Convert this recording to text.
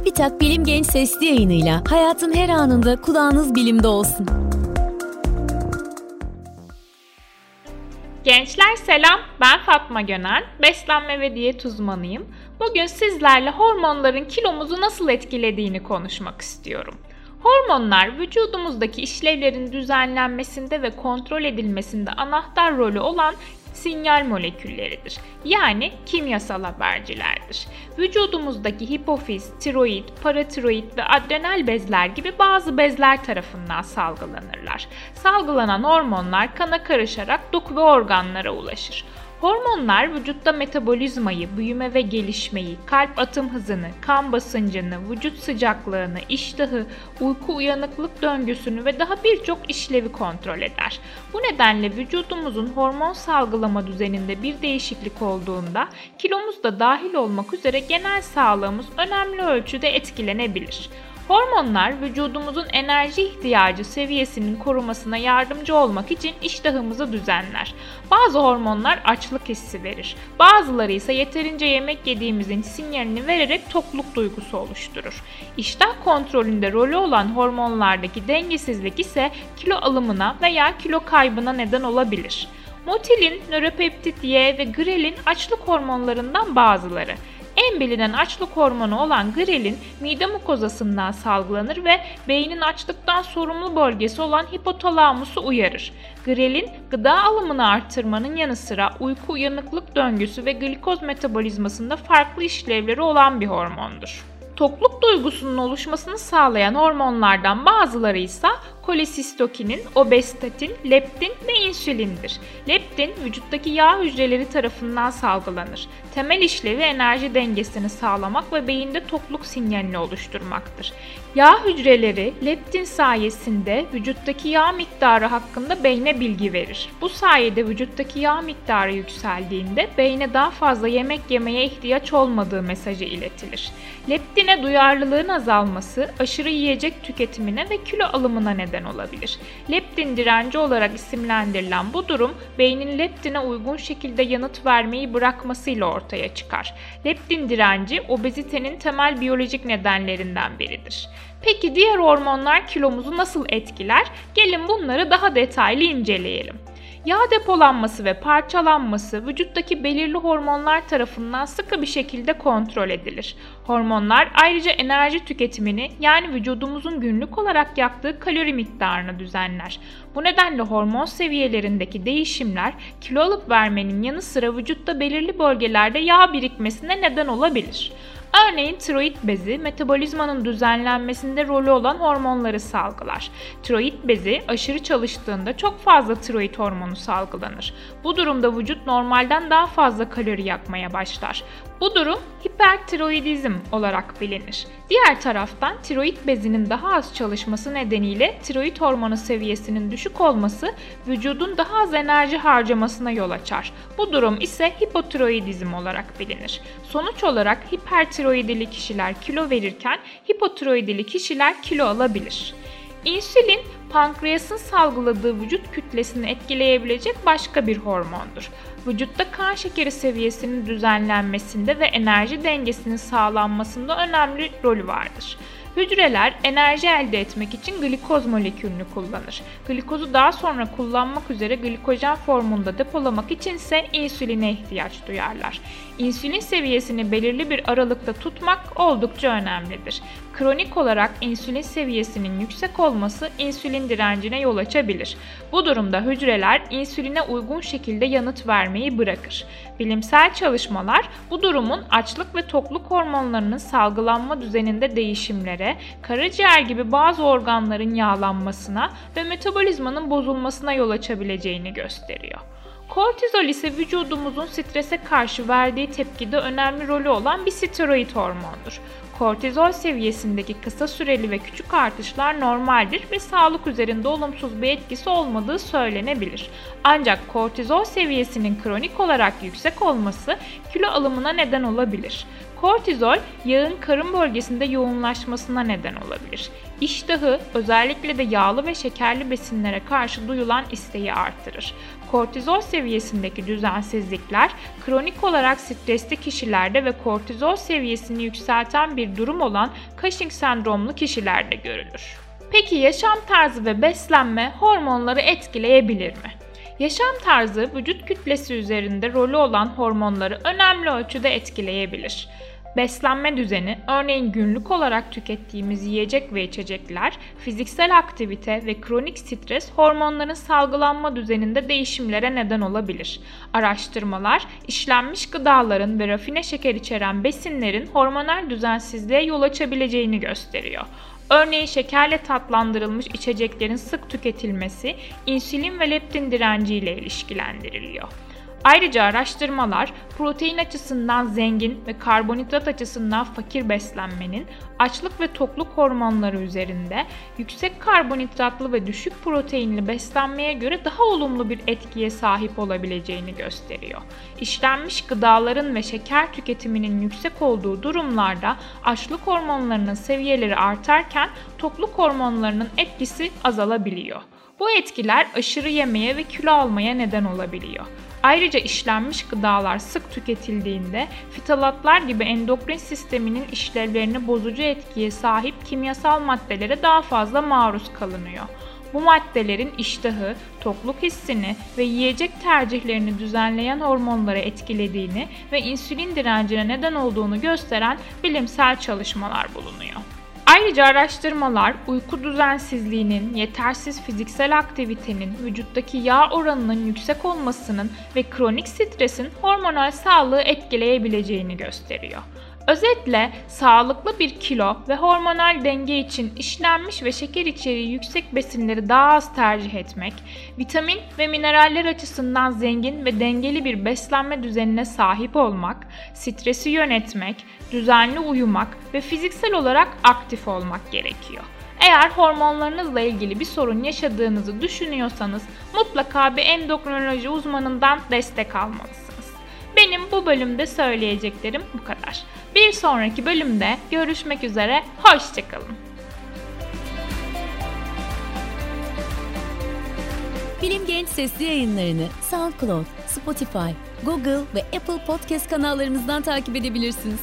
TÜBİTAK Bilim Genç Sesli yayınıyla hayatın her anında kulağınız bilimde olsun. Gençler selam, ben Fatma Gönen, beslenme ve diyet uzmanıyım. Bugün sizlerle hormonların kilomuzu nasıl etkilediğini konuşmak istiyorum. Hormonlar vücudumuzdaki işlevlerin düzenlenmesinde ve kontrol edilmesinde anahtar rolü olan sinyal molekülleridir. Yani kimyasal habercilerdir. Vücudumuzdaki hipofiz, tiroid, paratiroid ve adrenal bezler gibi bazı bezler tarafından salgılanırlar. Salgılanan hormonlar kana karışarak doku ve organlara ulaşır. Hormonlar vücutta metabolizmayı, büyüme ve gelişmeyi, kalp atım hızını, kan basıncını, vücut sıcaklığını, iştahı, uyku uyanıklık döngüsünü ve daha birçok işlevi kontrol eder. Bu nedenle vücudumuzun hormon salgılama düzeninde bir değişiklik olduğunda kilomuz da dahil olmak üzere genel sağlığımız önemli ölçüde etkilenebilir. Hormonlar vücudumuzun enerji ihtiyacı seviyesinin korumasına yardımcı olmak için iştahımızı düzenler. Bazı hormonlar açlık hissi verir. Bazıları ise yeterince yemek yediğimizin sinyalini vererek tokluk duygusu oluşturur. İştah kontrolünde rolü olan hormonlardaki dengesizlik ise kilo alımına veya kilo kaybına neden olabilir. Motilin, nöropeptit Y ve grelin açlık hormonlarından bazıları. En bilinen açlık hormonu olan grelin mide mukozasından salgılanır ve beynin açlıktan sorumlu bölgesi olan hipotalamusu uyarır. Grelin gıda alımını arttırmanın yanı sıra uyku uyanıklık döngüsü ve glikoz metabolizmasında farklı işlevleri olan bir hormondur. Tokluk duygusunun oluşmasını sağlayan hormonlardan bazıları ise kolisistokinin, obestatin, leptin ve insülindir. Leptin vücuttaki yağ hücreleri tarafından salgılanır. Temel işlevi enerji dengesini sağlamak ve beyinde tokluk sinyalini oluşturmaktır. Yağ hücreleri leptin sayesinde vücuttaki yağ miktarı hakkında beyne bilgi verir. Bu sayede vücuttaki yağ miktarı yükseldiğinde beyne daha fazla yemek yemeye ihtiyaç olmadığı mesajı iletilir. Leptine duyarlılığın azalması aşırı yiyecek tüketimine ve kilo alımına neden olabilir. Leptin direnci olarak isimlendirilen bu durum beynin leptine uygun şekilde yanıt vermeyi bırakmasıyla ortaya çıkar. Leptin direnci obezitenin temel biyolojik nedenlerinden biridir. Peki diğer hormonlar kilomuzu nasıl etkiler? Gelin bunları daha detaylı inceleyelim. Yağ depolanması ve parçalanması vücuttaki belirli hormonlar tarafından sıkı bir şekilde kontrol edilir. Hormonlar ayrıca enerji tüketimini yani vücudumuzun günlük olarak yaktığı kalori miktarını düzenler. Bu nedenle hormon seviyelerindeki değişimler kilo alıp vermenin yanı sıra vücutta belirli bölgelerde yağ birikmesine neden olabilir. Örneğin tiroid bezi metabolizmanın düzenlenmesinde rolü olan hormonları salgılar. Tiroid bezi aşırı çalıştığında çok fazla tiroid hormonu salgılanır. Bu durumda vücut normalden daha fazla kalori yakmaya başlar. Bu durum hipertiroidizm olarak bilinir. Diğer taraftan tiroid bezinin daha az çalışması nedeniyle tiroid hormonu seviyesinin düşük olması vücudun daha az enerji harcamasına yol açar. Bu durum ise hipotiroidizm olarak bilinir. Sonuç olarak hipertiroidili kişiler kilo verirken hipotiroidili kişiler kilo alabilir. İnsülin pankreasın salgıladığı vücut kütlesini etkileyebilecek başka bir hormondur. Vücutta kan şekeri seviyesinin düzenlenmesinde ve enerji dengesinin sağlanmasında önemli rolü vardır. Hücreler enerji elde etmek için glikoz molekülünü kullanır. Glikozu daha sonra kullanmak üzere glikojen formunda depolamak için ise insüline ihtiyaç duyarlar. İnsülin seviyesini belirli bir aralıkta tutmak oldukça önemlidir. Kronik olarak insülin seviyesinin yüksek olması insülin direncine yol açabilir. Bu durumda hücreler insüline uygun şekilde yanıt vermeyi bırakır. Bilimsel çalışmalar bu durumun açlık ve tokluk hormonlarının salgılanma düzeninde değişimlere, karaciğer gibi bazı organların yağlanmasına ve metabolizmanın bozulmasına yol açabileceğini gösteriyor. Kortizol ise vücudumuzun strese karşı verdiği tepkide önemli rolü olan bir steroid hormondur. Kortizol seviyesindeki kısa süreli ve küçük artışlar normaldir ve sağlık üzerinde olumsuz bir etkisi olmadığı söylenebilir. Ancak kortizol seviyesinin kronik olarak yüksek olması kilo alımına neden olabilir. Kortizol yağın karın bölgesinde yoğunlaşmasına neden olabilir. İştahı özellikle de yağlı ve şekerli besinlere karşı duyulan isteği artırır. Kortizol seviyesindeki düzensizlikler kronik olarak stresli kişilerde ve kortizol seviyesini yükselten bir durum olan Cushing sendromlu kişilerde görülür. Peki yaşam tarzı ve beslenme hormonları etkileyebilir mi? Yaşam tarzı vücut kütlesi üzerinde rolü olan hormonları önemli ölçüde etkileyebilir. Beslenme düzeni, örneğin günlük olarak tükettiğimiz yiyecek ve içecekler, fiziksel aktivite ve kronik stres hormonların salgılanma düzeninde değişimlere neden olabilir. Araştırmalar, işlenmiş gıdaların ve rafine şeker içeren besinlerin hormonal düzensizliğe yol açabileceğini gösteriyor. Örneğin şekerle tatlandırılmış içeceklerin sık tüketilmesi insülin ve leptin direnciyle ilişkilendiriliyor. Ayrıca araştırmalar protein açısından zengin ve karbonhidrat açısından fakir beslenmenin açlık ve tokluk hormonları üzerinde yüksek karbonhidratlı ve düşük proteinli beslenmeye göre daha olumlu bir etkiye sahip olabileceğini gösteriyor. İşlenmiş gıdaların ve şeker tüketiminin yüksek olduğu durumlarda açlık hormonlarının seviyeleri artarken tokluk hormonlarının etkisi azalabiliyor. Bu etkiler aşırı yemeye ve kilo almaya neden olabiliyor. Ayrıca işlenmiş gıdalar sık tüketildiğinde fitalatlar gibi endokrin sisteminin işlevlerini bozucu etkiye sahip kimyasal maddelere daha fazla maruz kalınıyor. Bu maddelerin iştahı, tokluk hissini ve yiyecek tercihlerini düzenleyen hormonları etkilediğini ve insülin direncine neden olduğunu gösteren bilimsel çalışmalar bulunuyor. Ayrıca araştırmalar uyku düzensizliğinin, yetersiz fiziksel aktivitenin, vücuttaki yağ oranının yüksek olmasının ve kronik stresin hormonal sağlığı etkileyebileceğini gösteriyor. Özetle sağlıklı bir kilo ve hormonal denge için işlenmiş ve şeker içeriği yüksek besinleri daha az tercih etmek, vitamin ve mineraller açısından zengin ve dengeli bir beslenme düzenine sahip olmak, stresi yönetmek, düzenli uyumak ve fiziksel olarak aktif olmak gerekiyor. Eğer hormonlarınızla ilgili bir sorun yaşadığınızı düşünüyorsanız mutlaka bir endokrinoloji uzmanından destek almalısınız. Benim bu bölümde söyleyeceklerim bu kadar. Bir sonraki bölümde görüşmek üzere, hoşçakalın. Bilim Genç sesli yayınlarını SoundCloud, Spotify, Google ve Apple Podcast kanallarımızdan takip edebilirsiniz.